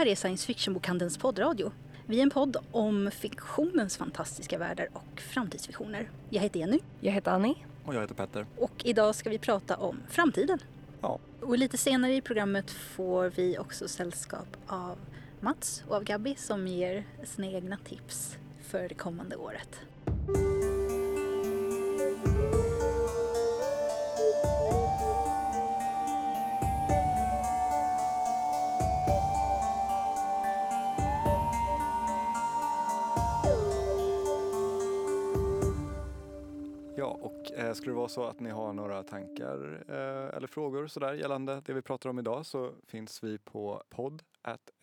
här är Science Fiction-bokhandelns poddradio. Vi är en podd om fiktionens fantastiska världar och framtidsvisioner. Jag heter Jenny Jag heter Annie. Och jag heter Petter. och idag ska vi prata om framtiden. Ja. Och lite senare i programmet får vi också sällskap av Mats och av Gabby som ger sina egna tips för det kommande året. Så att ni har några tankar eh, eller frågor sådär gällande det vi pratar om idag så finns vi på podd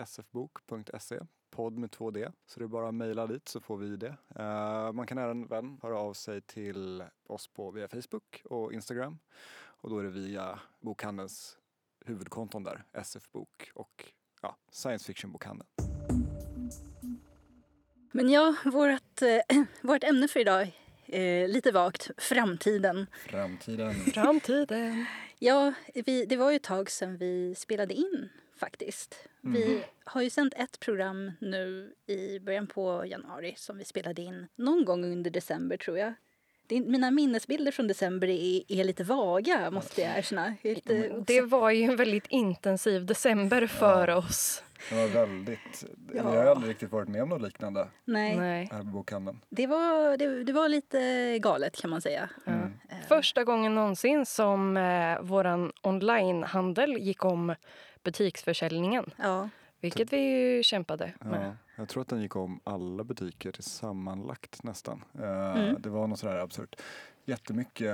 sfbok.se podd med två D. Så det är bara att mejla dit så får vi det. Eh, man kan även höra av sig till oss på via Facebook och Instagram. Och då är det via bokhandelns huvudkonton där, SF-bok och ja, science fiction-bokhandeln. Men ja, vårt, eh, vårt ämne för idag är lite vagt, framtiden. Framtiden. Framtiden. Ja, vi, det var ju ett tag sedan vi spelade in faktiskt. Vi har ju sänt ett program nu i början på januari som vi spelade in någon gång under december tror jag. Det, mina minnesbilder från december är, är lite vaga måste jag erkänna. Jag Lite, Det var ju en väldigt intensiv december för oss. Det var väldigt, Ja. har ju aldrig riktigt varit med om något liknande nej, Nej. här på bokhandeln. Det, var, det, det var lite galet kan man säga. Ja. Mm. Första gången någonsin som eh, våran onlinehandel gick om butiksförsäljningen. Ja, Vilket vi ju kämpade med. Ja, jag tror att den gick om alla butiker till sammanlagt nästan. Eh, Mm. Det var något sådär absurt. Jättemycket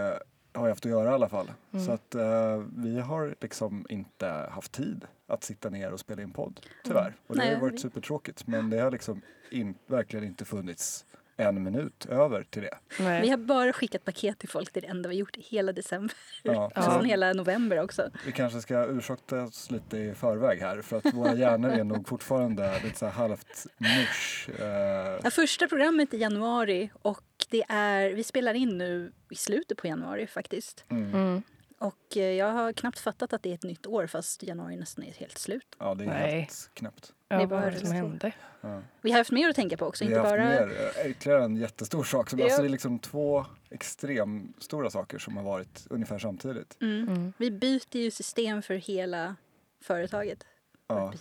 har jag haft att göra i alla fall. Mm. Så att eh, vi har liksom inte haft tid att sitta ner och spela in podd, tyvärr. Och det har Nej, ju varit supertråkigt men det har liksom in, verkligen inte funnits en minut över till det. Nej. vi har bara skickat paket till folk. Det är det enda vi har gjort i hela december. Ja, Ja. hela november också. Vi kanske ska ursäkta oss lite i förväg här för att våra hjärnor är nog fortfarande lite så här halvt mush. eh, Ja, första programmet i januari och det är, vi spelar in nu i slutet på januari faktiskt. mm. Mm. Och eh, jag har knappt fattat att det är ett nytt år fast januari nästan är helt slut. Ja, det är Nej. helt knäppt. Ja, Det vad var det som hände? Ja. Vi har haft mer att tänka på också, Vi inte har haft bara... mer, eh, ytterligare en jättestor sak. Som, Ja. alltså det är liksom två extrem stora saker som har varit ungefär samtidigt. Mm. Mm. Vi byter ju system för hela företaget. Ja,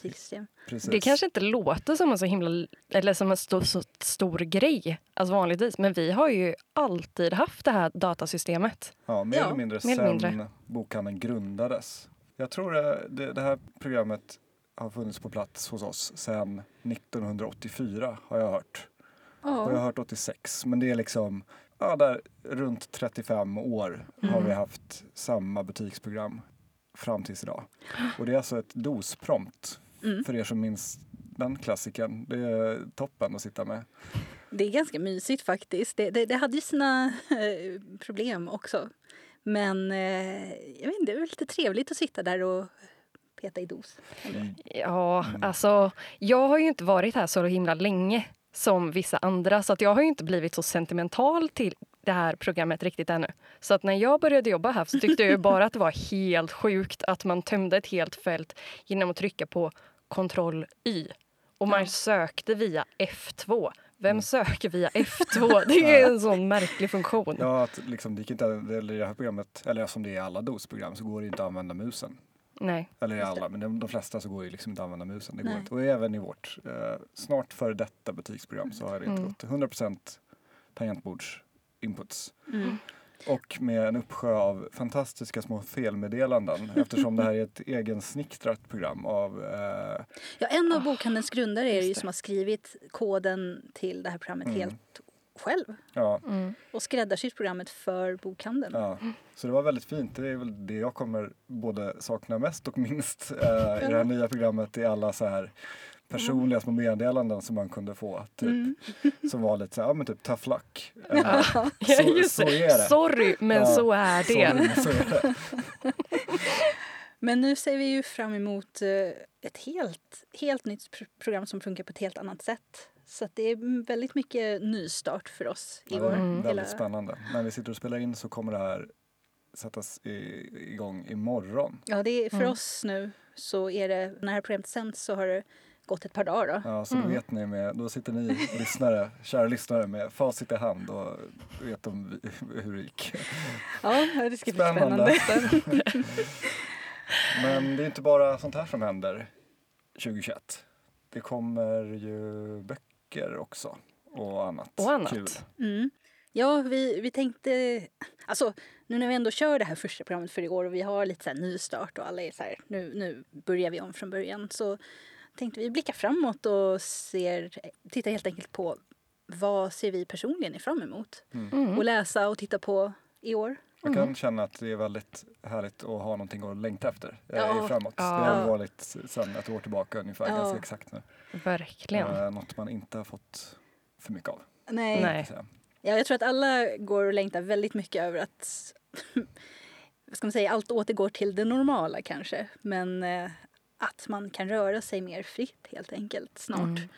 precis. Det kanske inte låter som en så himla eller som en stor, så stor grej, alltså vanligtvis. Men vi har ju alltid haft det här datasystemet. Ja, mer Ja, eller mindre mer sen mindre. bokhandeln grundades. Jag tror det, det, det här programmet har funnits på plats hos oss sedan 1984 har jag hört. Jag har Ja. hört 86. Men det är liksom ja, där runt 35 år har Mm. vi haft samma butiksprogram fram tills idag. Och det är alltså ett DOS-prompt Mm. för er som minns den klassiken. Det är toppen att sitta med. Det är ganska mysigt faktiskt. Det, det, det hade ju sina eh, problem också. Men eh, jag vet inte, det är lite trevligt att sitta där och peta i dos. Ja, Mm. alltså jag har ju inte varit här så himla länge som vissa andra så att jag har ju inte blivit så sentimental till det här programmet riktigt ännu. Så att när jag började jobba här så tyckte jag ju bara att det var helt sjukt att man tömde ett helt fält genom att trycka på kontroll Y. Och man Ja. sökte via F2. Vem Mm. söker via F2? Det är en sån märklig funktion. Ja, att liksom, det gick inte, eller i det här programmet, eller som det är i alla DOS-program, så går det inte att använda musen. Nej. Eller i alla, men de, de flesta så går det liksom inte att använda musen. Det går inte. Och även i vårt eh, snart före detta butiksprogram så har det inte Mm. gått. 100% tangentbordsinputs. Mm. Och med en uppsjö av fantastiska små felmeddelanden eftersom det här är ett egensnickrat program av eh, Ja, en av Ah, bokhandelns grundare är ju som har skrivit koden till det här programmet Mm. helt själv. ja, Mm. Och skräddarsytt programmet för bokhandeln. ja. Så det var väldigt fint. Det är väl det jag kommer både sakna mest och minst eh, i det här nya programmet. Det är alla så här personliga små meddelanden som man kunde få. Typ, Mm. Som var lite så här, ja men typ tough luck. Eh, Ja, Så- just så det. är det. Sorry, men Ja, så är så, det. så är det. Men nu ser vi ju fram emot eh, ett helt, helt nytt pr- program som funkar på ett helt annat sätt. Så att det är väldigt mycket nystart för oss i Ja, är Mm. väldigt hela... spännande. När vi sitter och spelar in så kommer det här sättas i, igång imorgon. Ja, det är, för Mm. oss nu så är det, när det här programmet sänds så har det gått ett par dagar då. Ja, så då vet ni med, då sitter ni lyssnare, kära lyssnare med facit i hand och vet om vi- hur det gick. Ja, det ska bli Spännande. Men det är inte bara sånt här som händer 2021. Det kommer ju böcker också och annat. Och annat. Kul. Mm. Ja, vi, vi tänkte... Alltså, nu när vi ändå kör det här första programmet för i år och vi har lite så här nystart och alla är så här, nu, nu börjar vi om från början. Så tänkte vi blicka framåt och ser, tittar helt enkelt på vad ser vi personligen fram emot Mm. och läsa och titta på i år. Jag kan känna att det är väldigt härligt att ha någonting att längta efter eh, Ja. framåt. Ja. Det har varit sedan ett år tillbaka ungefär, Ja. ganska exakt nu. Verkligen. Eh, något man inte har fått för mycket av. Nej. Nej. Ja, jag tror att alla går och längtar väldigt mycket över att vad ska man säga, allt återgår till det normala kanske. Men eh, att man kan röra sig mer fritt helt enkelt snart. Mm.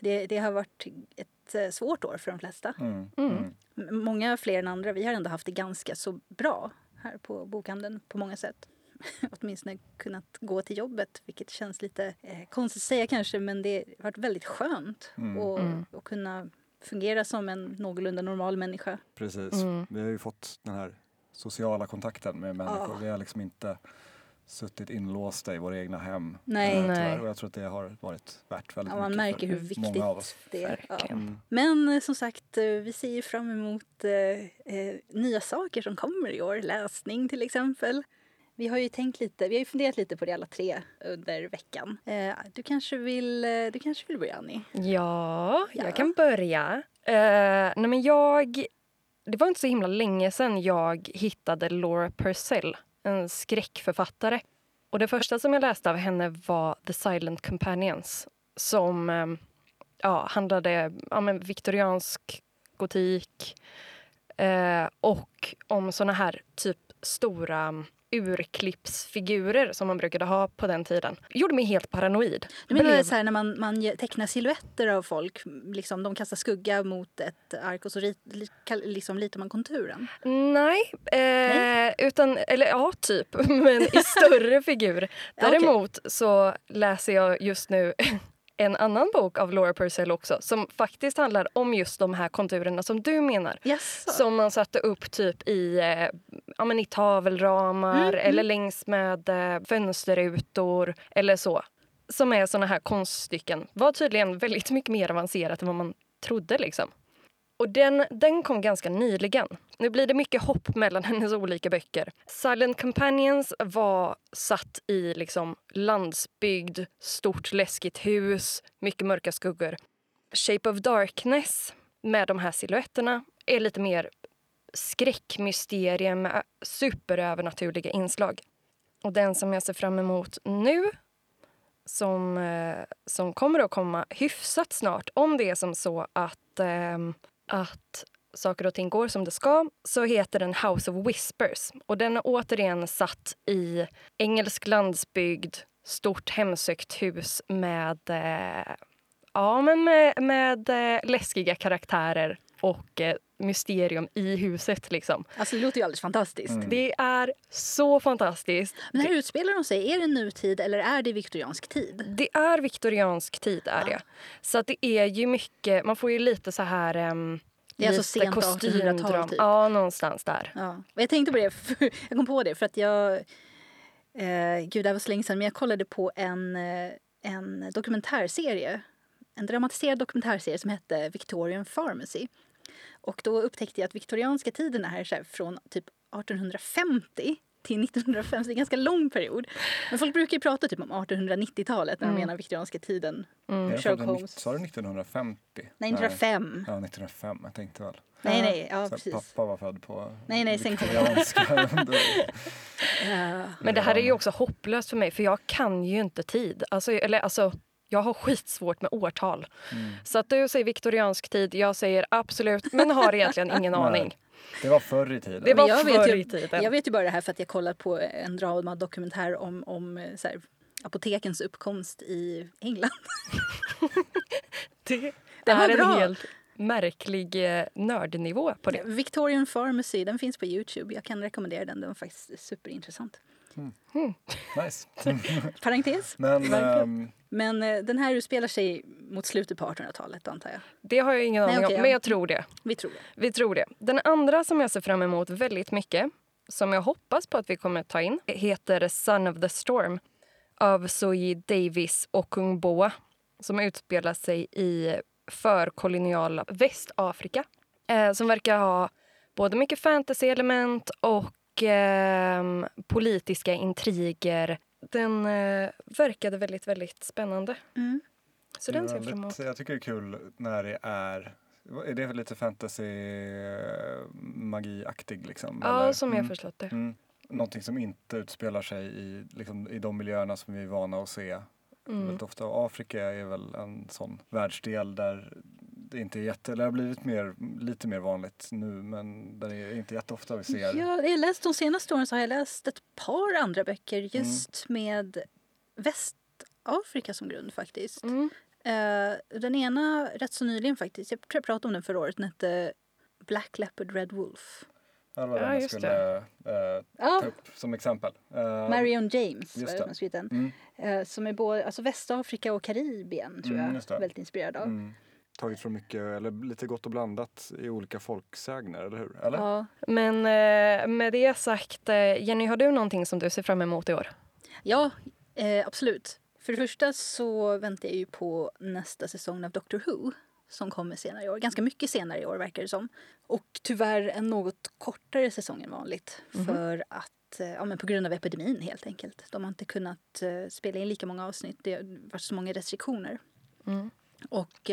Det, det har varit ett eh, svårt år för de flesta. Mm. Mm. Många fler än andra. Vi har ändå haft det ganska så bra här på bokhandeln på många sätt. Åtminstone kunnat gå till jobbet, vilket känns lite eh, konstigt att säga kanske, men det har varit väldigt skönt Mm. att Mm. att kunna fungera som en någorlunda normal människa. Precis. Mm. Vi har ju fått den här sociala kontakten med människor. Ja. Vi har liksom inte suttit inlåsta i våra egna hem. Nej. eh, tyvärr. Nej. Och jag tror att det har varit värt väldigt Ja, man mycket märker hur viktigt många av oss. det är. Ja. Mm. Men eh, som sagt, eh, vi ser ju fram emot eh, eh, nya saker som kommer i år. Läsning till exempel. Vi har ju tänkt lite, vi har ju funderat lite på det alla tre under veckan. Eh, du, kanske vill, eh, du kanske vill börja Annie? Ja, Ja. jag kan börja. Uh, nej men jag... Det var inte så himla länge sedan jag hittade Laura Purcell, en skräckförfattare. Och det första som jag läste av henne var The Silent Companions som eh, ja, handlade om ja, viktoriansk gotik eh, och om såna här typ stora urklippsfigurer som man brukade ha på den tiden. Gjorde mig helt paranoid. Du menar det Blev- så här när man, man tecknar silhuetter av folk, liksom, de kastar skugga mot ett ark och så rit, li, liksom ritar man konturen? Nej, eh, utan, eller ja, typ, men i större figur. Däremot så läser jag just nu en annan bok av Laura Purcell också som faktiskt handlar om just de här konturerna som du menar. Yes. Som man satte upp typ i, eh, ja, men i tavelramar Mm, eller längs med eh, fönsterrutor eller så. Som är såna här konststycken. Var tydligen väldigt mycket mer avancerat än vad man trodde. liksom. Och den, den kom ganska nyligen. Nu blir det mycket hopp mellan hennes olika böcker. Silent Companions var satt i liksom landsbygd, stort läskigt hus, mycket mörka skuggor. Shape of Darkness med de här silhuetterna är lite mer skräckmysterium med superövernaturliga inslag. Och den som jag ser fram emot nu som, eh, som kommer att komma hyfsat snart om det är som så att, eh, att saker och ting går som det ska så heter den House of Whispers. Och den är återigen satt i engelsk landsbygd, stort hemsökt hus med, eh, ja, men med, med eh, läskiga karaktärer och eh, mysterium i huset. Liksom. Alltså det låter ju alldeles fantastiskt. Mm. Det är så fantastiskt. Men här utspelar de sig, är det nutid eller är det viktoriansk tid? Det är viktoriansk tid. är Ja. det. Så att det är ju mycket, man får ju lite så här... Um, Det är alltså sent 1800-tal typ. Ja, någonstans där. Ja. Jag tänkte på det, för, jag kom på det för att jag... Eh, gud, det här var så länge sedan, men jag kollade på en, eh, en dokumentärserie. En dramatiserad dokumentärserie som hette Victorian Pharmacy. Och då upptäckte jag att viktorianska tiden är så här från typ 1850 till 1950, det är en ganska lång period. Men folk brukar ju prata typ om 1890-talet när de Mm. menar viktorianska tiden. Mm. Sherlock Holmes. Sa du 1950? Nej, 1905. Ja, 1905. Jag tänkte väl. Nej, nej, ja precis. pappa var född på Nej, nej, sen kom- viktorianska. Ja. Men det här är ju också hopplöst för mig, för jag kan ju inte tid. Alltså, eller, alltså, jag har skitsvårt med årtal. Mm. Så att du säger viktoriansk tid, jag säger absolut, men har egentligen ingen aning. Det var förr i tiden. Det var jag vet förr ju- i tiden. Jag vet ju bara det här för att jag kollat på en dramadokumentär om, om eh, så här, apotekens uppkomst i England. Det, Den var är en bra. helt märklig eh, nördnivå på det. Victorian Pharmacy, den finns på Youtube. Jag kan rekommendera den, den var faktiskt superintressant. Nice. Parentes. Men ehm, Men eh, den här utspelar sig mot slutet på 1800-talet antar jag. Det har jag ingen Nej, aning okej, om, ja. men jag tror det. Vi tror det. Vi tror det. Den andra som jag ser fram emot väldigt mycket, som jag hoppas på att vi kommer ta in, heter Son of the Storm av Zoe Davis och Kung Boa som utspelar sig i förkoloniala Västafrika. Eh, som verkar ha både mycket fantasy-element och ehm, politiska intriger. Den eh, verkade väldigt, väldigt spännande. Mm. Så den ser jag fram emot. Jag tycker det är kul när det är är det lite fantasy eh, magiaktig liksom? Ja, eller? som jag Mm. förstått det. Mm. Någonting som inte utspelar sig i, liksom, i de miljöerna som vi är vana att se. Mm. Väldigt ofta. Afrika är väl en sån världsdel där det inte är jätte, eller det har blivit mer, lite mer vanligt nu men det är inte jätteofta vi ser. Ja, jag läst de senaste åren så har jag läst ett par andra böcker just med Västafrika som grund faktiskt. Mm. Eh, den ena rätt så nyligen faktiskt, jag tror jag pratade om den förra året, den hette Black Leopard Red Wolf. Det var Ja, den jag just skulle eh, Ja, ta upp som exempel. Eh, Marion James just var det som skrivit den. Mm, Eh, som är både alltså Västafrika och Karibien tror Mm, jag. Väldigt inspirerad av. mm. Tagit från mycket, eller lite gott och blandat i olika folksägner, eller hur? Eller? Ja. Men eh, med det sagt, eh, Jenny, har du någonting som du ser fram emot i år? Ja, eh, absolut. För det första så väntar jag ju på nästa säsong av Doctor Who som kommer senare i år. Ganska mycket senare i år verkar det som. Och tyvärr en något kortare säsong än vanligt. För att, eh, ja men på grund av epidemin helt enkelt. De har inte kunnat spela in lika många avsnitt. Det har varit så många restriktioner. Mm. Och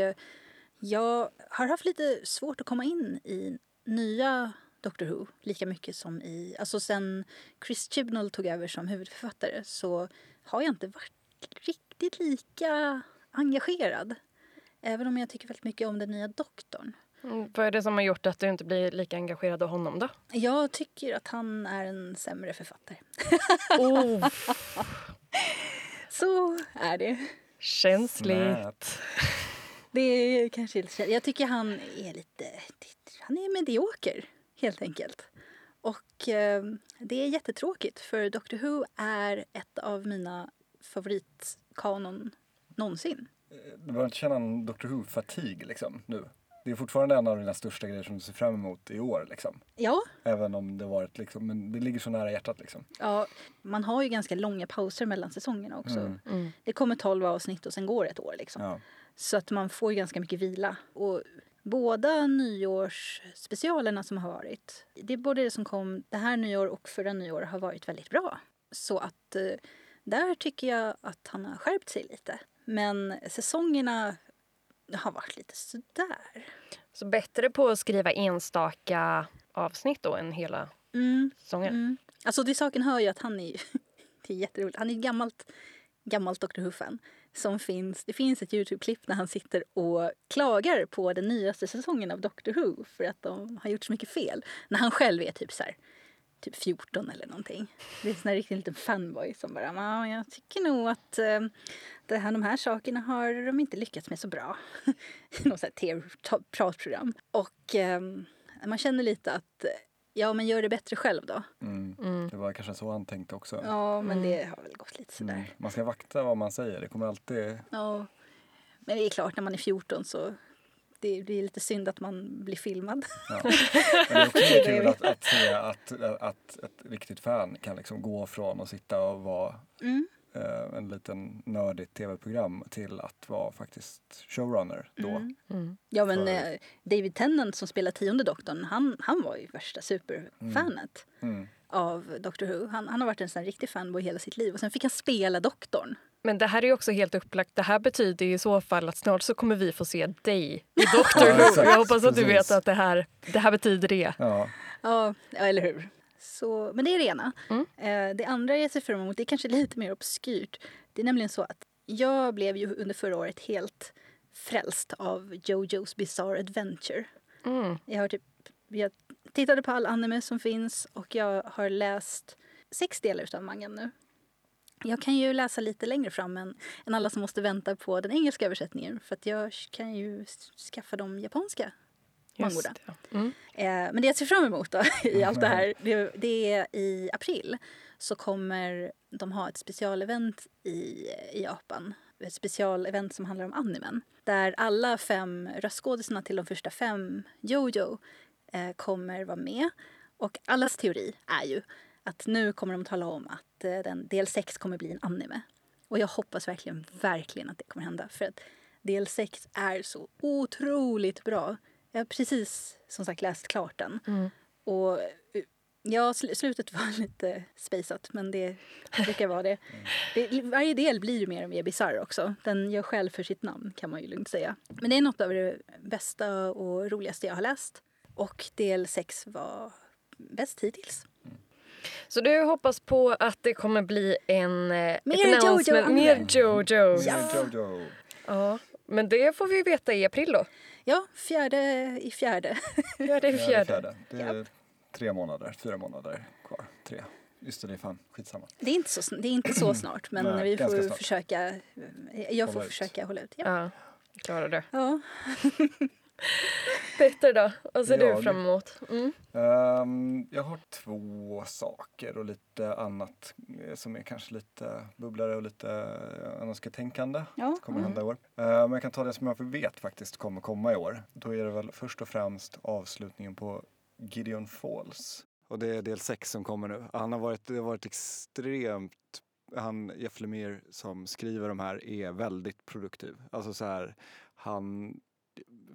jag har haft lite svårt att komma in i nya Doctor Who lika mycket som i... Alltså sen Chris Chibnall tog över som huvudförfattare så har jag inte varit riktigt lika engagerad. Även om jag tycker väldigt mycket om den nya doktorn. Mm, vad är det som har gjort att du inte blir lika engagerad av honom då? Jag tycker att han är en sämre författare. Oh, Så är det. känsligt. Det är kanske lite Jag tycker han är lite... Han är medioker, helt enkelt. Och eh, det är jättetråkigt, för Doctor Who är ett av mina favoritkanon någonsin. Du börjar inte känna en Doctor Who-fatig liksom nu? Det är fortfarande en av dina största grejer som du ser fram emot i år liksom. Ja, Även om det varit liksom, men det ligger så nära hjärtat liksom. ja, man har ju ganska långa pauser mellan säsongerna också. Mm. Mm. Det kommer 12 avsnitt och sen går ett år. Liksom. Ja. Så att man får ganska mycket vila. Och båda nyårsspecialerna som har varit, det är både det som kom det här nyår och förra nyår har varit väldigt bra. Så att eh, där tycker jag att han har skärpt sig lite. Men säsongerna har varit lite sådär. Så bättre på att skriva enstaka avsnitt då än hela Mm, säsongen? mm. Alltså till saken hör ju att han är ju, det är jätteroligt, han är ett gammalt, gammalt Dr Who-fan. Som finns, det finns ett Youtube-klipp när han sitter och klagar på den nyaste säsongen av Doctor Who för att de har gjort så mycket fel. När han själv är typ så här, typ 14 eller någonting. Det är en sån riktig liten fanboy som bara, "Ja, jag tycker nog att eh, det här, de här sakerna har de inte lyckats med så bra. Något sånt här tv-pratprogram. Och eh, man känner lite att, eh, ja men gör det bättre själv då. Mm. Mm. Det var kanske så han tänkte också. Ja, men Mm. det har väl gått lite sådär. Mm. Man ska vakta vad man säger. Det kommer alltid... Ja. Men det är klart, när man är 14 så det blir lite synd att man blir filmad. Ja. Men det är också kul att, att se att, att ett riktigt fan kan liksom gå från att sitta och vara Mm. Eh, en liten nördigt tv-program till att vara faktiskt showrunner då. Mm. Mm. Ja, men För- eh, David Tennant som spelar tionde doktorn, han, han var ju värsta superfanet Mm. av Doctor Who. Han, han har varit en sån riktig fanboy hela sitt liv och sen fick han spela doktorn. Men det här är ju också helt upplagt. Det här betyder ju i så fall att snart så kommer vi få se dig i Doctor Ja, Who. exakt. Jag hoppas att du vet att det här, det här betyder det. Ja. Ja, ja eller hur? Så, men det är det ena. Mm. Eh, det andra jag ser fram emot det är kanske lite mer obskyrt. Det är nämligen så att jag blev ju under förra året helt frälst av Jojo's Bizarre Adventure. Mm. Jag har typ, jag tittade på all anime som finns och jag har läst sex delar av mangan nu. Jag kan ju läsa lite längre fram än, än alla som måste vänta på den engelska översättningen för att jag kan ju skaffa de japanska mangorna. Just det. Mm. Eh, men det jag ser fram emot då, i allt det här, det, det är i april så kommer de ha ett specialevent i, i Japan. Ett specialevent som handlar om animen. Där alla fem röstskådisarna till de första fem Jojo eh, kommer vara med. Och allas teori är ju att nu kommer de tala om att eh, den, del 6 kommer bli en anime. Och jag hoppas verkligen, verkligen att det kommer hända. För att del 6 är så otroligt bra. Jag har precis som sagt läst klart den. Mm. Och eh, ja, sl- slutet var lite spejsat men det brukar vara det. det. Varje del blir ju mer och mer bisarr också. Den gör själv för sitt namn kan man ju lugnt säga. Men det är något av det bästa och roligaste jag har läst. Och del 6 var bäst hittills. Så du hoppas på att det kommer bli en... eh, Mer Jojo. Mer Jojo. Ja. Jojo. Ja. Men det får vi veta i april då. Ja, fjärde i fjärde. Det är fjärde. fjärde. Det är tre månader, fyra månader kvar. Tre. Just det, det är fan skitsamma. Det är inte så, det är inte så snart men Nej, vi får snart. försöka. Jag får Hålla ut. försöka hålla ut. Ja. Ja, klarar det. ja. Petter då? Vad ser Ja, du fram emot? Mm. Ehm, jag har två saker och lite annat eh, som är kanske lite bubblare och lite uh, önsketänkande. Ja. kommer hända i år. Eh, men jag kan ta det som jag vet faktiskt kommer komma i år. Då är det väl först och främst avslutningen på Gideon Falls. Och det är del 6 som kommer nu. Han har varit, det har varit extremt han, Jeff Lemire som skriver de här är väldigt produktiv. Alltså så här, han,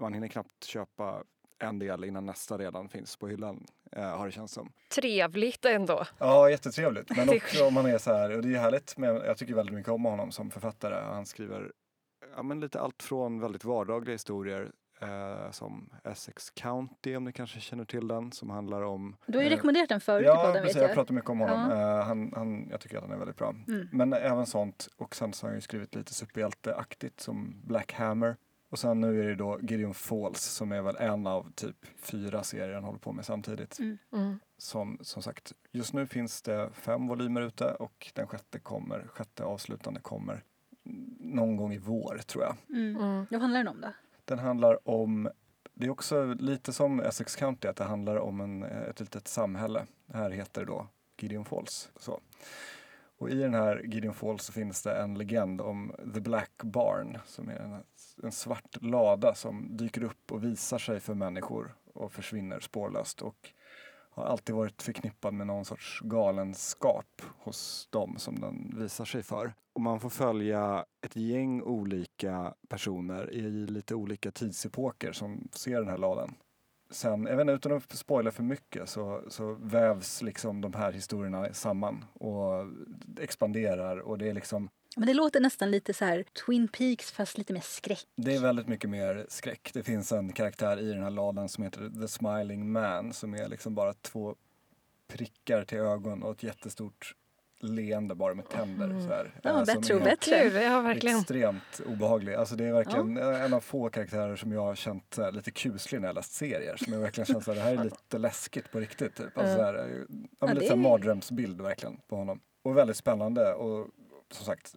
man hinner knappt köpa en del innan nästa redan finns på hyllan, eh, har det känts som. Trevligt ändå. Ja, jättetrevligt. Men också om man är så här, och det är härligt, med, jag tycker väldigt mycket om honom som författare. Han skriver ja, men lite allt från väldigt vardagliga historier eh, som Essex County, om ni kanske känner till den, som handlar om... Du har ju eh, rekommenderat den förut i Ja, podden precis, vet jag jag. pratar mycket om honom. Ja. Eh, han, han, jag tycker att han är väldigt bra. Mm. Men även sånt, och sen så har han ju skrivit lite superhjälteaktigt som Black Hammer. Och sen nu är det då Gideon Falls som är väl en av typ fyra serier han håller på med samtidigt. Mm. Mm. Som, som sagt, just nu finns det fem volymer ute och den sjätte kommer, sjätte avslutande kommer någon gång i vår tror jag. Mm. Mm. Vad handlar den om då? Den handlar om, det är också lite som Essex County, att det handlar om en, ett litet samhälle. Det här heter det då Gideon Falls. Så. Och i den här Gideon Falls så finns det en legend om The Black Barn som är en, en svart lada som dyker upp och visar sig för människor och försvinner spårlöst och har alltid varit förknippad med någon sorts galenskap hos dem som den visar sig för. Och man får följa ett gäng olika personer i lite olika tidsepoker som ser den här ladan. Sen, även utan att spoila för mycket, så, så vävs liksom de här historierna samman och expanderar och det är liksom Men det låter nästan lite så här Twin Peaks fast lite mer skräck. Det är väldigt mycket mer skräck. Det finns en karaktär i den här ladan som heter The Smiling Man som är liksom bara två prickar till ögon och ett jättestort leende bara med tänder. Så här, Ja, som bättre och är bättre. Ja verkligen. Extremt obehaglig. Alltså det är verkligen en av få karaktärer som jag har känt här, lite kuslig när jag läst serier. Som jag verkligen känt att det här är lite läskigt på riktigt. Typ. Alltså, så här, ja, men Ja, lite är- mardrömsbild verkligen på honom. Och väldigt spännande och som sagt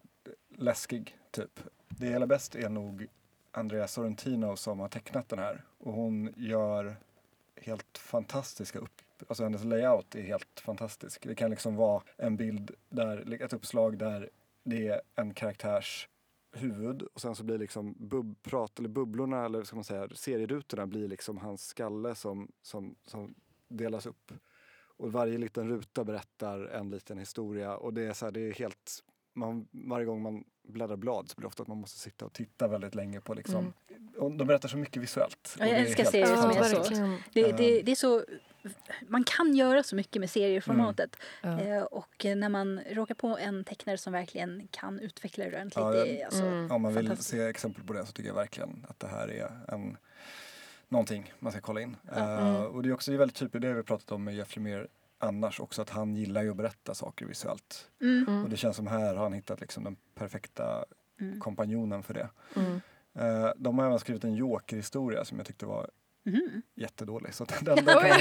läskig typ. Det gillar bäst är nog Andrea Sorrentino som har tecknat den här. Och hon gör helt fantastiska upp... Alltså hennes layout är helt fantastisk. Det kan liksom vara en bild där, ett uppslag där det är en karaktärs huvud och sen så blir liksom bub, prat, eller bubblorna eller ska man säga serierutorna blir liksom hans skalle som, som, som delas upp. Och varje liten ruta berättar en liten historia och det är så här, det är helt man, varje gång man bläddrar blad så blir det ofta att man måste sitta och titta väldigt länge på liksom. Och de berättar så mycket visuellt. Ja, jag det älskar serier som är så. verkligen. Det, Ehm. det, det är så... Man kan göra så mycket med serieformatet. Ja. Eh, och när man råkar på en tecknare som verkligen kan utveckla det ordentligt. Ja, det alltså, Mm. Om man vill se exempel på det så tycker jag verkligen att det här är en, någonting man ska kolla in. Ja. Eh, och det är också väldigt typiskt, det har vi pratat om med Jeff Lemire annars också, att han gillar ju att berätta saker visuellt. mm, Och Mm. det känns som här har han hittat liksom den perfekta mm. kompanjonen för det. Mm. Eh, de har även skrivit en Joker-historia som jag tyckte var Mhm. jättedålig. Så den, den, Oj,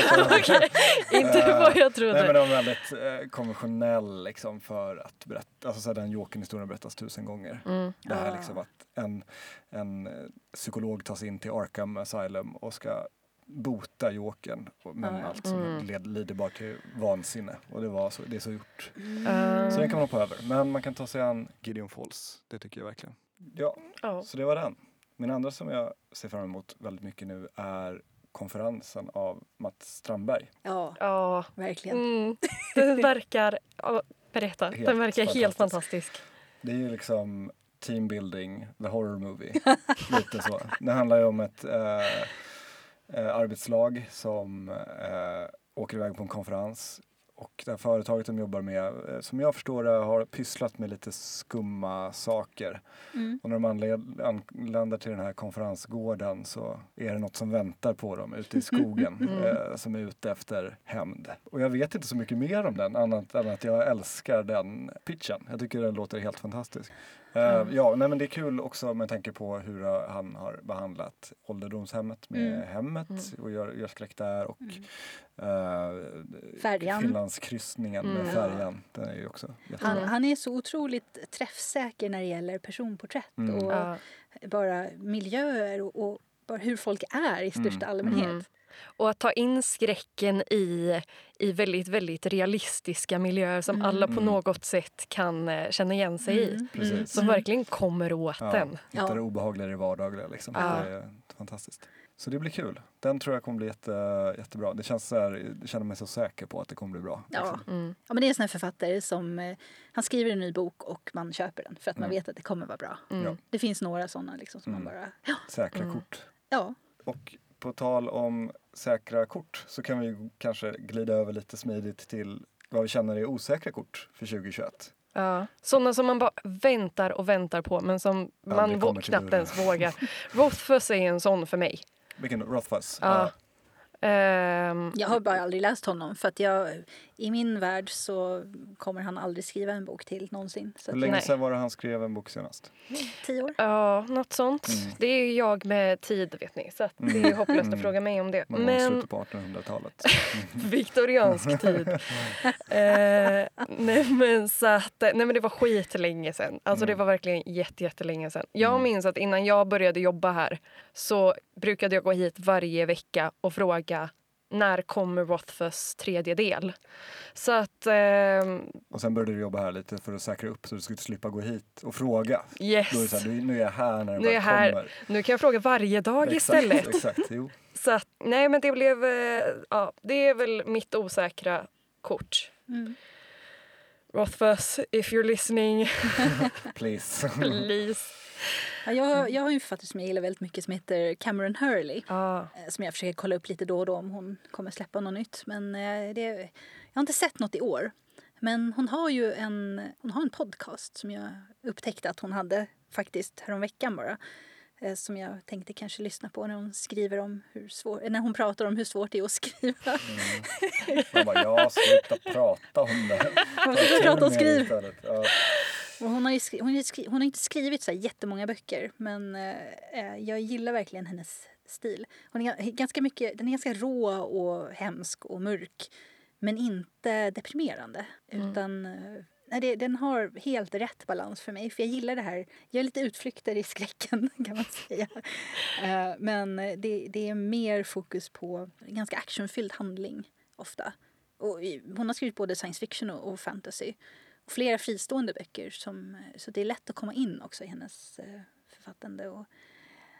okej. Inte Eh, vad jag Nej trodde. men den var väldigt eh, konventionell liksom för att berätta, alltså så här, den Jokern-historien berättas tusen gånger. Mm. Det här Ah. liksom att en, en eh, psykolog tas in till Arkham Asylum och ska bota Jokern. Men ja. allt som Mm. led, lider bara till vansinne. Och det, var så, det är så gjort. Eh, Så den kan man hoppa över. Men man kan ta sig an Gideon Falls. Det tycker jag verkligen. Ja, ja. så det var den. Min andra som jag ser fram emot väldigt mycket nu är konferensen av Mats Strandberg. Ja, ja. verkligen. Mm. Den verkar... Berätta. Helt Den verkar helt fantastisk. fantastisk. Det är ju liksom teambuilding, the horror movie. Lite så. Det handlar ju om ett eh, eh, arbetslag som eh, åker iväg på en konferens. Och det här företaget de jobbar med, eh, som jag förstår det, har pysslat med lite skumma saker. Mm. Och när de anländer till den här konferensgården så är det något som väntar på dem ute i skogen Mm. eh, som är ute efter hämnd. Och jag vet inte så mycket mer om den annat än att jag älskar den pitchen. Jag tycker den låter helt fantastisk. Eh, Mm. Ja, nej, men det är kul också med tanke på hur eh, han har behandlat ålderdomshemmet med Mm. hemmet Mm. och gör, gör skräck där och Mm. eh. Finlandskryssningen med Mm. färjan. Den är ju också. Han, han är så otroligt träffsäker när det gäller personporträtt Mm. och Ja. bara miljöer och, och bara hur folk är i största Mm. allmänhet. Mm. Och att ta in skräcken i, i väldigt, väldigt realistiska miljöer som Mm. alla på Mm. något sätt kan eh, känna igen sig i. Mm. Precis. Som verkligen kommer åt Ja, den. hitta Ja. det obehagliga i det vardagliga liksom. Ja. Det är fantastiskt. Så det blir kul. Den tror jag kommer bli jätte, jättebra. Det känns så här, jag känner mig så säker på att det kommer bli bra. Ja. liksom. Mm. Ja, men det är en sån här författare som eh, han skriver en ny bok och man köper den för att man Mm. vet att det kommer vara bra. Mm. Ja. Det finns några såna liksom som Mm. man bara, ja, Säkra Mm. kort. Ja, Och på tal om säkra kort så kan vi kanske glida över lite smidigt till vad vi känner är osäkra kort för 2021. Ja. Sådana som man bara väntar och väntar på men som man Aldrig till knappt ens vågar. Rothfuss är en sån för mig. Vilken? Rothfuss? Ja. Ehm, jag har bara aldrig läst honom för att jag, i min värld så kommer han aldrig skriva en bok till någonsin. Så Hur att, länge Nej. sedan var det han skrev en bok senast? tio år. Ja, något sånt. Mm. Det är jag med tid, vet ni. Så att det är Mm. hopplöst att Mm. fråga mig om det. I Men slutet på 1800-talet. viktoriansk tid. eh, nej, men så att, nej, men det var skit länge sen. Alltså det Mm. var verkligen jätte, jättelänge sen. Jag Mm. minns att innan jag började jobba här så brukade jag gå hit varje vecka och fråga när kommer Rothfuss tredje del? Så att, ehm, Och sen började du jobba här lite för att säkra upp så du skulle slippa gå hit och fråga. yes. Då är det så här, nu är jag här när den Nu är väl jag här. kommer. Nu kan jag fråga varje dag Exakt, istället. Exakt, jo. Så att, nej men det blev, eh, ja, det är väl mitt osäkra kort. Mm. Rothfuss, if you're listening, Please. please. Ja, jag, jag har en författare som jag gillar väldigt mycket som heter Cameron Hurley. Ja, eh, Som jag försöker kolla upp lite då och då om hon kommer släppa något nytt. Men eh, det, jag har inte sett något i år. Men hon har ju en, hon har en podcast som jag upptäckte att hon hade faktiskt häromveckan bara. Eh, Som jag tänkte kanske lyssna på när hon skriver om hur svår, när hon pratar om hur svårt det är att skriva. Mm. Jag bara, ja, sluta prata om det. Man får prata skriva. istället. Ja. Och hon, har ju skri- hon, har skri- hon har inte skrivit så här jättemånga böcker men eh, jag gillar verkligen hennes stil. Hon är ga- ganska mycket, den är ganska rå och hemsk och mörk men inte deprimerande. Mm. Utan eh, nej, det, den har helt rätt balans för mig för jag gillar det här. Jag gör lite utflykter i skräcken kan man säga. Eh, men det, det är mer fokus på ganska actionfylld handling ofta. Och hon har skrivit både science fiction och, och fantasy. Och flera fristående böcker. Som, eh, så det är lätt att komma in också i hennes eh, författande. Och,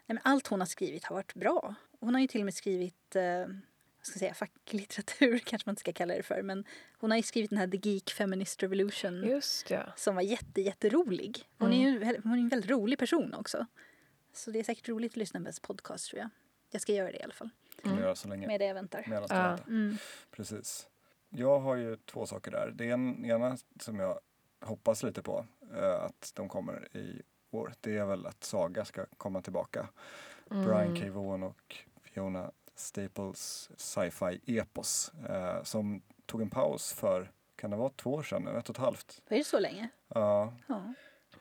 nej, men allt hon har skrivit har varit bra. Hon har ju till och med skrivit eh, vad ska jag säga, facklitteratur, kanske man inte ska kalla det för. Men hon har ju skrivit den här The Geek Feminist Revolution just ja. som var jätte, jätterolig. Hon är ju hon är en väldigt rolig person också. Så det är säkert roligt att lyssna på hennes podcast tror jag. Jag ska göra det i alla fall. göra så länge. Med det jag väntar. Medan du Ja. väntar. Mm. Precis. Jag har ju två saker där. Det en- ena som jag hoppas lite på eh, att de kommer i år. Det är väl att Saga ska komma tillbaka. Brian K. Vaughan och Fiona Staples sci-fi epos eh, som tog en paus för, kan det vara två år sedan nu? Ett och ett halvt? Var det så länge? Ja, Ja.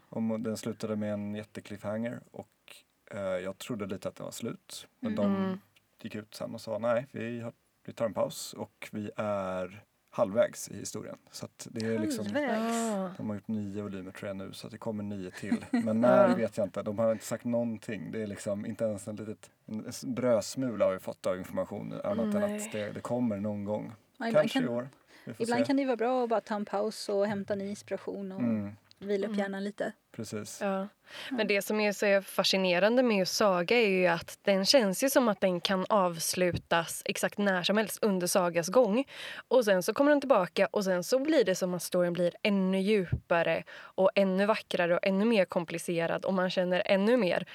och den slutade med en jättekliffhanger och eh, jag trodde lite att det var slut. Men Mm. de gick ut sen och sa nej, vi, har, vi tar en paus och vi är halvvägs i historien. Så att det är liksom, Halvvägs. De har gjort nio volymer tror jag nu så att det kommer nio till. Men när vet jag inte. De har inte sagt någonting. Det är liksom inte ens en litet en brödsmula har vi fått av information annat än Nej. att det, det kommer någon gång. Ja, ibland Kanske i kan, år. Vi får ibland se. kan det vara bra att bara ta en paus och hämta ny inspiration och Mm, vila upp Mm. hjärnan lite. precis. Ja. Men det som är så fascinerande med just Saga är ju att den känns ju som att den kan avslutas exakt när som helst under Sagas gång. Och sen så kommer den tillbaka och sen så blir det som att storyn blir ännu djupare och ännu vackrare och ännu mer komplicerad och man känner ännu mer.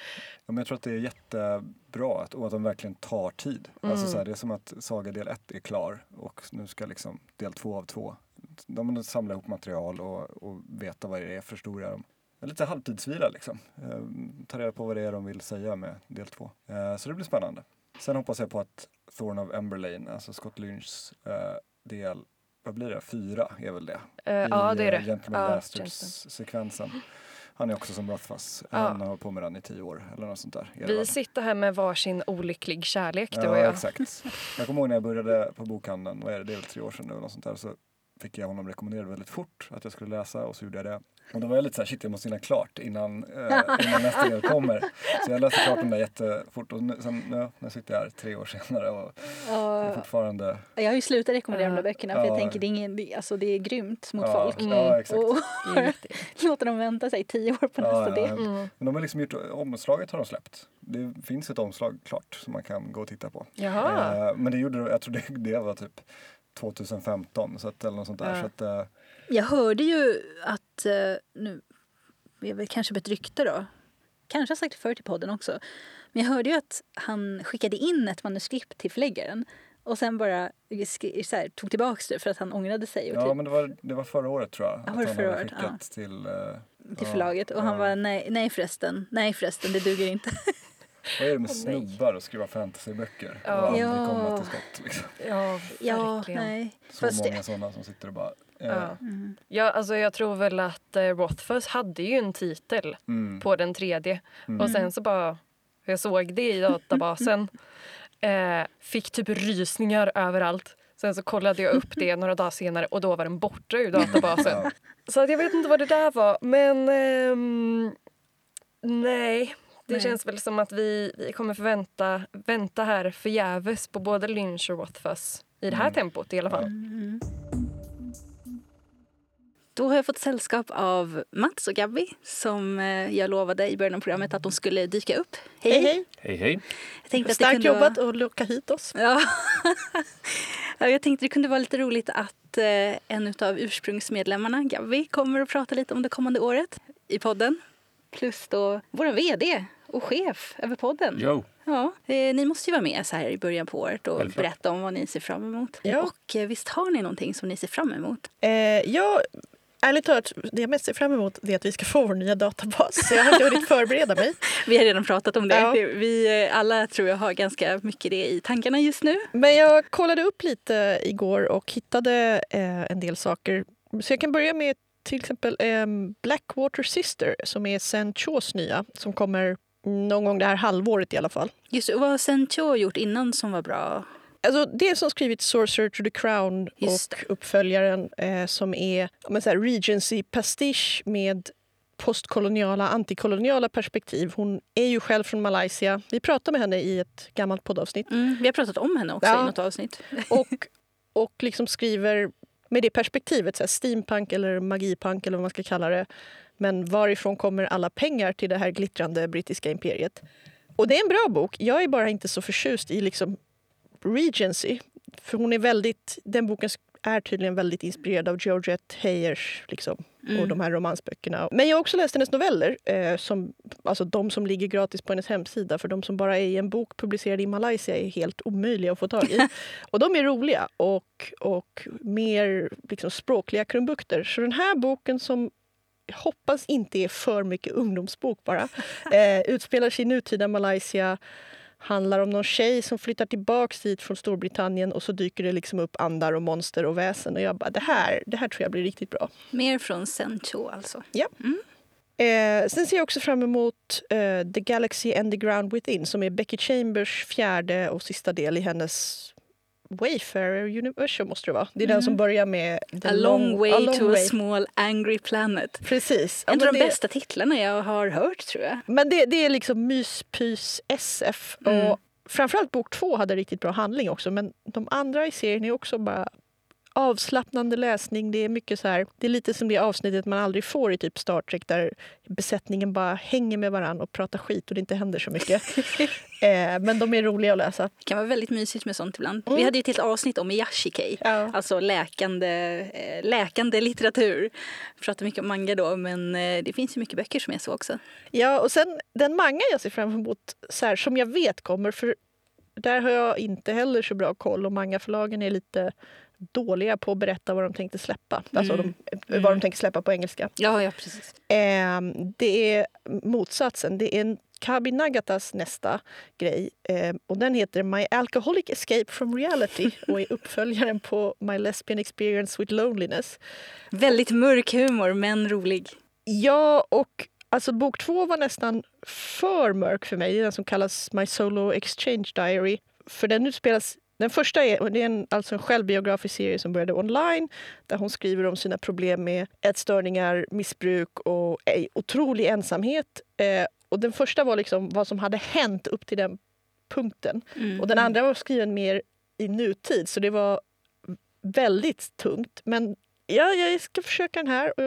Ja, men jag tror att det är jättebra att, och att de verkligen tar tid. Alltså Mm. så här, det är som att Saga del 1 är klar och nu ska liksom del 2 av 2. De de samlar ihop material och, och veta vad det är för historia. De, lite halvtidsvila liksom. Eh, ta reda på vad det är de vill säga med del 2. Eh, så det blir spännande. Sen hoppas jag på att Thorn of Emberlane, alltså Scott Lynchs eh, del, vad blir det, fyra är väl det? Eh, I, ja, det är det. Gentleman Ja, Bastards-sekvensen. Han är också som Rothfuss. Ja. Han har hållit på med den i tio år eller något sånt där. Vi sitter här med varsin olycklig kärlek, du och Ja, jag. exakt. Jag kommer ihåg när jag började på bokhandeln, vad är det, det är väl tre år sedan nu eller något sånt där, så fick jag honom rekommenderad väldigt fort att jag skulle läsa och så gjorde jag det. Och då var jag lite så här, shit jag måste hinna klart innan, eh, innan nästa del kommer. Så jag läste klart den där jättefort och nu, sen, nu, nu sitter jag här tre år senare och är Ja, fortfarande... jag har ju slutat rekommendera de där Ja. böckerna för jag Ja. tänker det är, ingen, alltså, det är grymt mot ja, folk. Ja, exakt. Och låta dem vänta sig tio år på Ja, nästa ja, del. ja. Mm. Men de har liksom gjort, omslaget har de släppt. Det finns ett omslag klart som man kan gå och titta på. Jaha. Eh, men det gjorde, jag tror det, det var typ 2015 så att, eller något sånt där. Ja. Så att, eh, Jag hörde ju att, eh, nu är väl kanske ett rykte då, kanske har sagt det förr till podden också, men jag hörde ju att han skickade in ett manuskript till förläggaren och sen bara så här, tog tillbaks det för att han ångrade sig och Ja typ, men det var, det var förra året tror jag. Ja, var det han förra året? skickat till, eh, till ja, förlaget och han ja. var nej, nej förresten, nej förresten, det duger inte. Vad är det med nej. snubbar och skriva fantasyböcker Ja. och aldrig komma till skott? Liksom. Ja, ja, nej. Så Fast många det, sådana som sitter och bara... Eh, Ja. mm. Ja, alltså jag tror väl att eh, Rothfuss hade ju en titel mm, på den tredje. mm. Och sen så bara, jag såg det i databasen, eh, fick typ rysningar överallt. Sen så kollade jag upp det några dagar senare och då var den borta ur databasen. Ja. Så att jag vet inte vad det där var, men ehm, nej. Det Nej. känns väl som att vi, vi kommer förvänta vänta här förgäves på både Lynch och Rothfuss i det här Mm. tempot i alla fall. Mm. Då har jag fått sällskap av Mats och Gabby som eh, jag lovade i början av programmet att de skulle dyka upp. Hej! Hej, hej. Hej hej. Jag tänkte att det Starkt kunde jobbat Vara... att locka hit oss. Ja. ja, jag tänkte det kunde vara lite roligt att eh, en av ursprungsmedlemmarna, Gabby, kommer att prata lite om det kommande året i podden. Plus då vår vd och chef över podden. Jo. Ja, eh, ni måste ju vara med så här i början på året och Självklart. berätta om vad ni ser fram emot. Ja. Och eh, visst har ni någonting som ni ser fram emot? Eh, jag, ärligt talat, det jag mest ser fram emot är att vi ska få vår nya databas. Så jag har inte hunnit förbereda mig. Vi har redan pratat om det. Ja. Vi eh, alla tror jag har ganska mycket det i tankarna just nu. Men jag kollade upp lite igår och hittade eh, en del saker. Så jag kan börja med till exempel eh, Blackwater Sister som är Sen Chos nya som kommer någon gång det här halvåret i alla fall. Just och vad har Sencho gjort innan som var bra? Alltså det som skrivit Sorcerer to the Crown Just och uppföljaren eh, som är men så här, Regency pastisch med postkoloniala, antikoloniala perspektiv. Hon är ju själv från Malaysia. Vi pratade med henne i ett gammalt poddavsnitt. Mm, vi har pratat om henne också Ja. i något avsnitt. Och, och liksom skriver med det perspektivet, så här, steampunk eller magipunk eller vad man ska kalla det. Men varifrån kommer alla pengar till det här glittrande brittiska imperiet? Och det är en bra bok. Jag är bara inte så förtjust i liksom Regency. För hon är väldigt, den boken är tydligen väldigt inspirerad av Georgette Heyers liksom, Mm. och de här romansböckerna. Men jag har också läst hennes noveller, eh, som, alltså de som ligger gratis på hennes hemsida. För de som bara är i en bok publicerad i Malaysia är helt omöjliga att få tag i. och de är roliga och, och mer liksom, språkliga krumbukter. Så den här boken som hoppas inte är för mycket ungdomsbok bara. Eh, utspelar sig i nutida Malaysia. Handlar om någon tjej som flyttar tillbaks dit från Storbritannien och så dyker det liksom upp andar och monster och väsen. Och jag bara, det här, det här tror jag blir riktigt bra. Mer från Sencho alltså. Eh, sen ser jag också fram emot eh, The Galaxy and the Ground Within som är Becky Chambers fjärde och sista del i hennes Wayfarer Universum måste det vara. Det är Mm. den som börjar med A long way a long to a way. small angry planet. Precis. Ja, En av de det- bästa titlarna jag har hört tror jag. Men det, det är liksom myspys SF. Mm. Och framförallt bok två hade riktigt bra handling också. Men de andra i serien är också bara avslappnande läsning. Det är mycket så här, det är lite som det avsnittet man aldrig får i typ Star Trek där besättningen bara hänger med varann och pratar skit och det inte händer så mycket. eh, men de är roliga att läsa. Det kan vara väldigt mysigt med sånt ibland. Mm. Vi hade ju ett helt avsnitt om Yashikei. Ja. Alltså läkande, eh, läkande litteratur. Vi pratar mycket om manga då, men eh, det finns ju mycket böcker som är så också. Ja, och sen den manga jag ser fram emot, så här, som jag vet kommer, för där har jag inte heller så bra koll och mangaförlagen är lite dåliga på att berätta vad de tänkte släppa. Alltså Mm. de, vad de tänkte släppa på engelska. Ja, ja precis. Ehm, det är motsatsen. Det är Kabi Nagatas nästa grej. Ehm, och den heter My Alcoholic Escape from Reality och är uppföljaren på My Lesbian Experience with Loneliness. Väldigt mörk humor, men rolig. Ja, och alltså bok två var nästan för mörk för mig. Det är den som kallas My Solo Exchange Diary. För den utspelas den första är, det är en, alltså en självbiografisk serie som började online där hon skriver om sina problem med ätstörningar, missbruk och eh, otrolig ensamhet. Eh, och den första var liksom vad som hade hänt upp till den punkten. Mm. Och den andra var skriven mer i nutid, så det var väldigt tungt. Men ja, jag ska försöka den här. Och,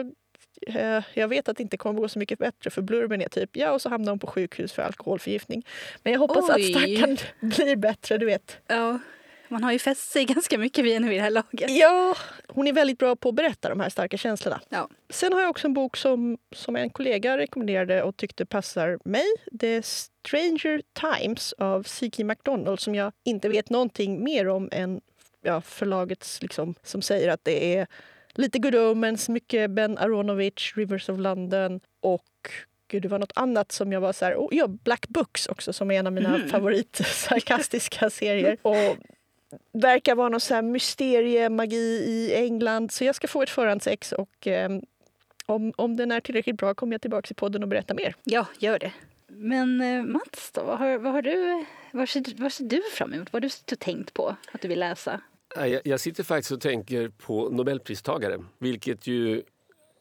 eh, jag vet att det inte kommer gå så mycket bättre för blurben är typ ja och så hamnar hon på sjukhus för alkoholförgiftning. Men jag hoppas att Oj. stackaren blir bättre, du vet. Ja, man har ju fäst sig ganska mycket vid henne vid det här laget. Ja, hon är väldigt bra på att berätta de här starka känslorna. Ja. Sen har jag också en bok som, som en kollega rekommenderade och tyckte passar mig. Det är Stranger Times av C.K. McDonald som jag inte vet någonting mer om än ja, förlagets liksom, som säger att det är lite Good Omens, mycket Ben Aronovich, Rivers of London och Gud, det var något annat som jag var så här... Oh, ja, Black Books också, som är en av mina Mm. favoritsarkastiska serier. Och verkar vara någon så här mysteriemagi i England. Så jag ska få ett förhandsex och eh, om, om den är tillräckligt bra kommer jag tillbaka till podden och berätta mer. Ja, gör det. Men eh, Mats då, vad har, vad har du, vad ser, vad ser du fram emot? Vad har du tänkt på att du vill läsa? Jag, jag sitter faktiskt och tänker på Nobelpristagare, vilket ju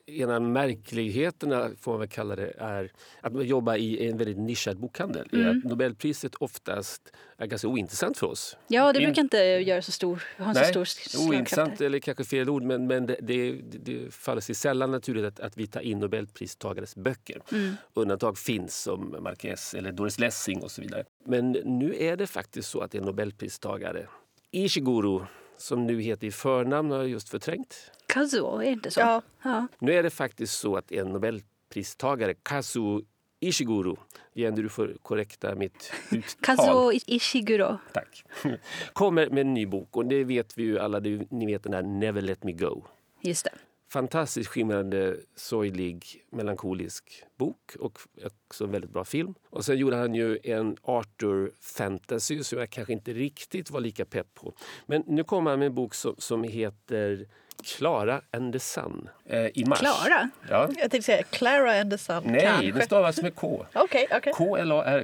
en av märkligheterna, får man väl kalla det, är att man jobbar i en väldigt nischad bokhandel. Mm. att Nobelpriset oftast är ganska ointressant för oss. Ja, det In- brukar inte göra så stor, ha en så Nej, stor slagkraft. Ointressant eller kanske fel ord, men, men det, det, det faller sig sällan naturligt att, att vi tar in Nobelpristagares böcker. Mm. Undantag finns som Marquez eller Doris Lessing och så vidare. Men nu är det faktiskt så att är Nobelpristagare. Ishiguro, som nu heter i förnamn, har jag just förträngt. Kazuo, är det inte så? Ja. ja. Nu är det faktiskt så att en Nobelpristagare, Kazuo Ishiguro, igen du får korrekta mitt uttal. Kazuo Ishiguro. Tack. Kommer med en ny bok och det vet vi ju alla, ni vet den här Never Let Me Go. Just det. Fantastiskt skimrande, sorglig, melankolisk bok och också en väldigt bra film. Och sen gjorde han ju en Arthur fantasy som jag kanske inte riktigt var lika pepp på. Men nu kommer han med en bok som, som heter Clara and the Sun eh, i mars. Klara? Ja. Jag tänkte säga Clara and the Sun. Nej, kanske. det stavas med K. Okej, okej. K-L-A-R,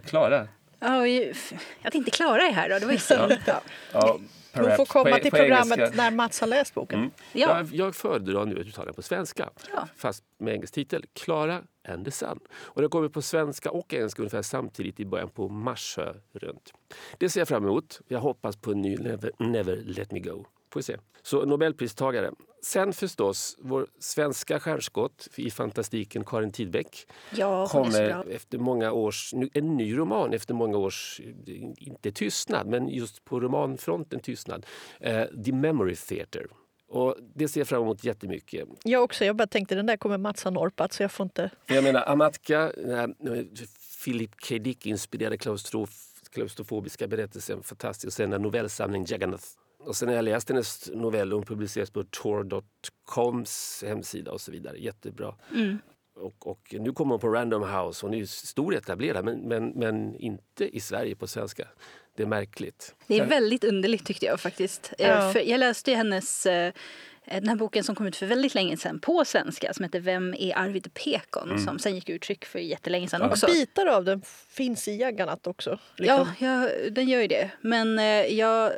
ju- f- att inte Klara är här då, det var ju synd. Ja. Ja, Hon får komma På- till på programmet engelska. när Mats har läst boken. Mm. Ja. Jag, jag föredrar nu att uttala den på svenska, Ja. fast med engelsk titel. Clara and the Sun. Och den kommer på svenska och engelska ungefär samtidigt i början på mars. rönt. Det ser jag fram emot. Jag hoppas på en ny Never, Never Let Me Go. Får vi se. Så Nobelpristagare. Sen förstås vår svenska stjärnskott i fantastiken Karin Tidbeck Ja, kommer efter många års, en ny roman efter många års, inte tystnad, men just på romanfronten tystnad. Eh, The Memory Theatre. Och det ser jag fram emot jättemycket. Jag också. Jag bara tänkte den där kommer Mats ha norpat så jag får inte... Jag menar, Amatka, eh, Philip K. Dick-inspirerade klaustrof, klaustrofobiska berättelsen, fantastisk. Och sen en novellsamling, Jagannath. Och sen har jag läst hennes novell, hon publiceras på tor.coms hemsida och så vidare. Jättebra. Mm. Och, och nu kommer hon på Random House. Hon är ju stor etablerad, men, men, men inte i Sverige på svenska. Det är märkligt. Det är väldigt underligt tyckte jag faktiskt. Eh, Ja. För jag läste ju hennes eh, den här boken som kom ut för väldigt länge sedan på svenska som heter Vem är Arvid Pekon? Som sen gick ur tryck för jättelänge sedan också. Bitar av den finns i Jaggarnatt också. Liksom. Ja, ja, den gör ju det. Men eh, jag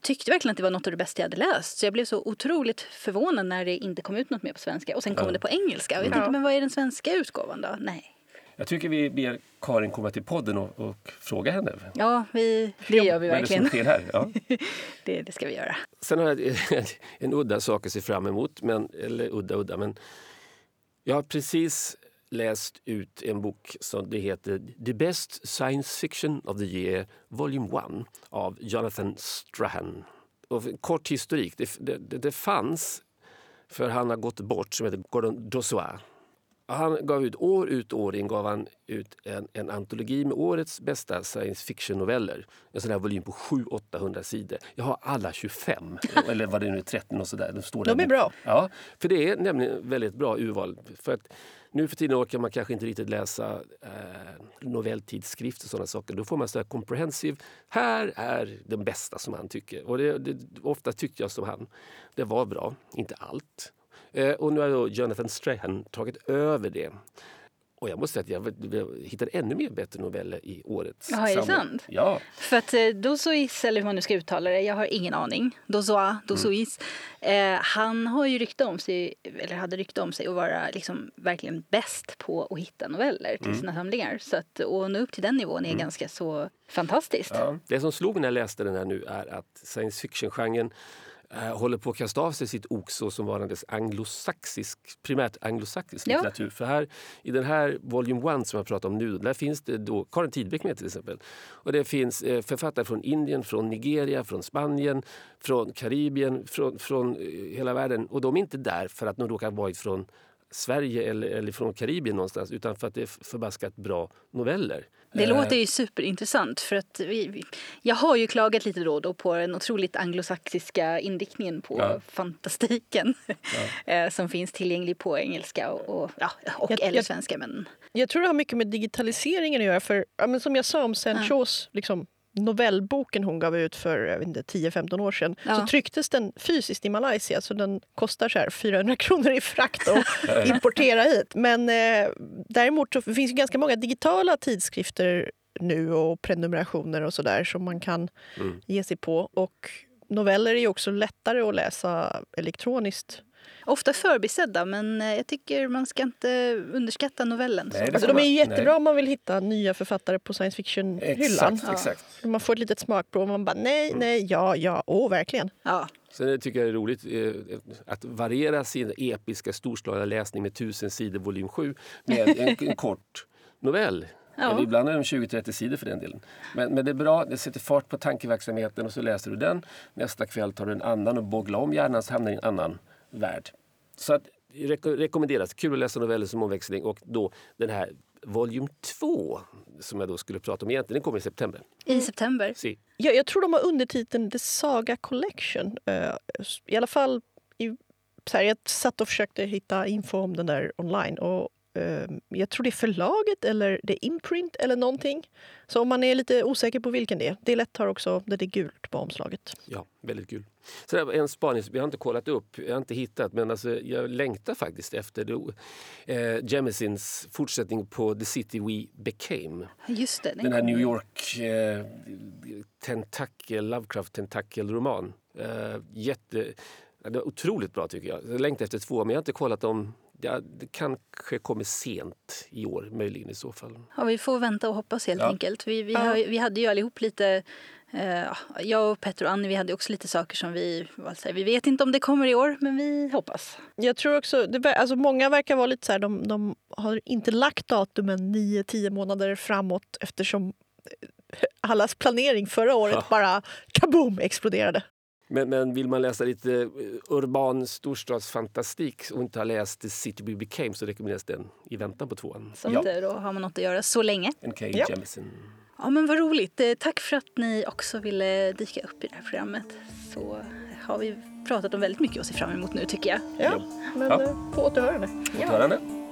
tyckte verkligen att det var något av det bästa jag hade läst. Så jag blev så otroligt förvånad när det inte kom ut något mer på svenska. Och sen kom Ja. det på engelska. Och jag Ja. tänkte, men vad är den svenska utgåvan då? Nej. Jag tycker vi ber Karin komma till podden och, och fråga henne. Ja, vi, det gör vi Vad är det som verkligen. sker här? Ja. Det, det ska vi göra. Sen har jag en udda sak att se fram emot. Men, eller udda, udda. Men jag har precis läst ut en bok som det heter The Best Science Fiction of the Year Volume 1 av Jonathan Strahan. Och kort historik. Det, det, det, det fanns, för han har gått bort, som heter Gordon Dozois. Han gav ut år ut och år in gav han ut en, en antologi med årets bästa science fiction-noveller. En sån här volym på 700-800 sidor. Jag har alla 25, eller vad det nu är, 30 och sådär. De, står De är bra. Ja, för det är nämligen väldigt bra urval. För att nu för tiden orkar man kanske inte riktigt läsa eh, novelltidsskrift och sådana saker. Då får man så här comprehensive. Här är den bästa som han tycker. Och det, det, ofta tyckte jag som han. Det var bra, inte allt. Eh, och nu har då Jonathan Strahan tagit över det. Och jag måste säga att jag, jag hittade ännu mer bättre noveller i årets Jaha, är det sant? Ja. För att eh, Dozois, eller hur man nu ska uttala det, jag har ingen aning. Dozoa, Dozois. Eh, han har ju rykte om sig, eller hade rykte om sig att vara liksom verkligen bäst på att hitta noveller till sina samlingar. Så att att nå upp till den nivån är ganska så fantastiskt. Ja. Det som slog mig när jag läste den här nu är att science fiction-genren håller på att kasta av sig sitt ok så som varandes anglosaxisk, primärt anglosaxisk Ja. litteratur. För här, i den här Volume 1 som jag pratar om nu, där finns det då Karin Tidbeck med till exempel. Och det finns eh, författare från Indien, från Nigeria, från Spanien, från Karibien, från, från eh, hela världen. Och de är inte där för att de råkar varit från Sverige eller, eller från Karibien någonstans utan för att det är förbaskat bra noveller. Det Eh, låter ju superintressant för att vi, vi, jag har ju klagat lite då och då på den otroligt anglosaxiska inriktningen på Ja. fantastiken eh, som finns tillgänglig på engelska och, och, ja, och Jag- eller svenska. Men Jag tror det har mycket med digitaliseringen att göra. För, ja, men som jag sa om Ja. Shaws liksom, novellboken hon gav ut för jag vet inte, 10-15 år sedan Ja. så trycktes den fysiskt i Malaysia så den kostar så här 400 kronor i frakt att importera hit. Men eh, däremot så finns det ganska många digitala tidskrifter nu och prenumerationer och sådär som man kan Mm. ge sig på. Och noveller är också lättare att läsa elektroniskt. Ofta förbisedda men eh, jag tycker man ska inte underskatta novellen. Nej, det Alltså, de är jättebra nej. om man vill hitta nya författare på science fiction-hyllan. Exakt, Ja. exakt. Man får ett litet smakprov och man bara nej, Mm. nej, ja, ja, åh verkligen. Ja. Sen tycker jag det är roligt eh, att variera sin episka storslagna läsning med tusen sidor volym 7 med en, en kort novell. Ja. Ibland är de 20-30 sidor för den delen. Men, men det är bra, det sätter fart på tankeverksamheten och så läser du den. Nästa kväll tar du en annan och bogglar om hjärnan så hamnar i en annan värld. Så att, reko- rekommenderas. Kul att läsa noveller som omväxling och då den här volym 2 som jag då skulle prata om egentligen, den kommer i september. I september. Se. Jag, jag tror de har undertiteln The Saga Collection. Eh, I alla fall, i, så här, jag satt och försökte hitta info om den där online. Och, jag tror det är förlaget eller det är imprint eller någonting. Så om man är lite osäker på vilken det är. Det är lätt har också där det är gult på omslaget. Ja, väldigt kul. Så det var en spaning som jag har inte kollat upp, jag har inte hittat, men alltså, jag längtar faktiskt efter det, eh, Jemisin's fortsättning på The City We Became. Just det. Den här. New York eh, tentakel, Lovecraft tentakel-roman. Eh, jätte, det var otroligt bra tycker jag. Jag längtar efter två, men jag har inte kollat om Ja, det kanske kommer sent i år, möjligen i så fall. Ja, vi får vänta och hoppas helt Ja. enkelt. Vi, vi, Ja. har, vi hade ju allihop lite... Eh, jag och Petter och Annie vi hade också lite saker som vi... vad säger, vi vet inte om det kommer i år, men vi hoppas. Jag tror också, det, alltså många verkar vara lite så här, de, de har inte lagt datumen 9-10 månader framåt eftersom eh, allas planering förra året Ja. bara kaboom exploderade. Men, men vill man läsa lite eh, urban storstadsfantastik och inte har läst The City We Became så rekommenderas den i väntan på tvåan. Så eh, då har man något att göra så länge. Ja. Ja, men vad roligt. Eh, Tack för att ni också ville dyka upp i det här programmet. Så har vi pratat om väldigt mycket att se fram emot nu tycker jag. Ja, men Ja. eh, på återhörande. Återhörande.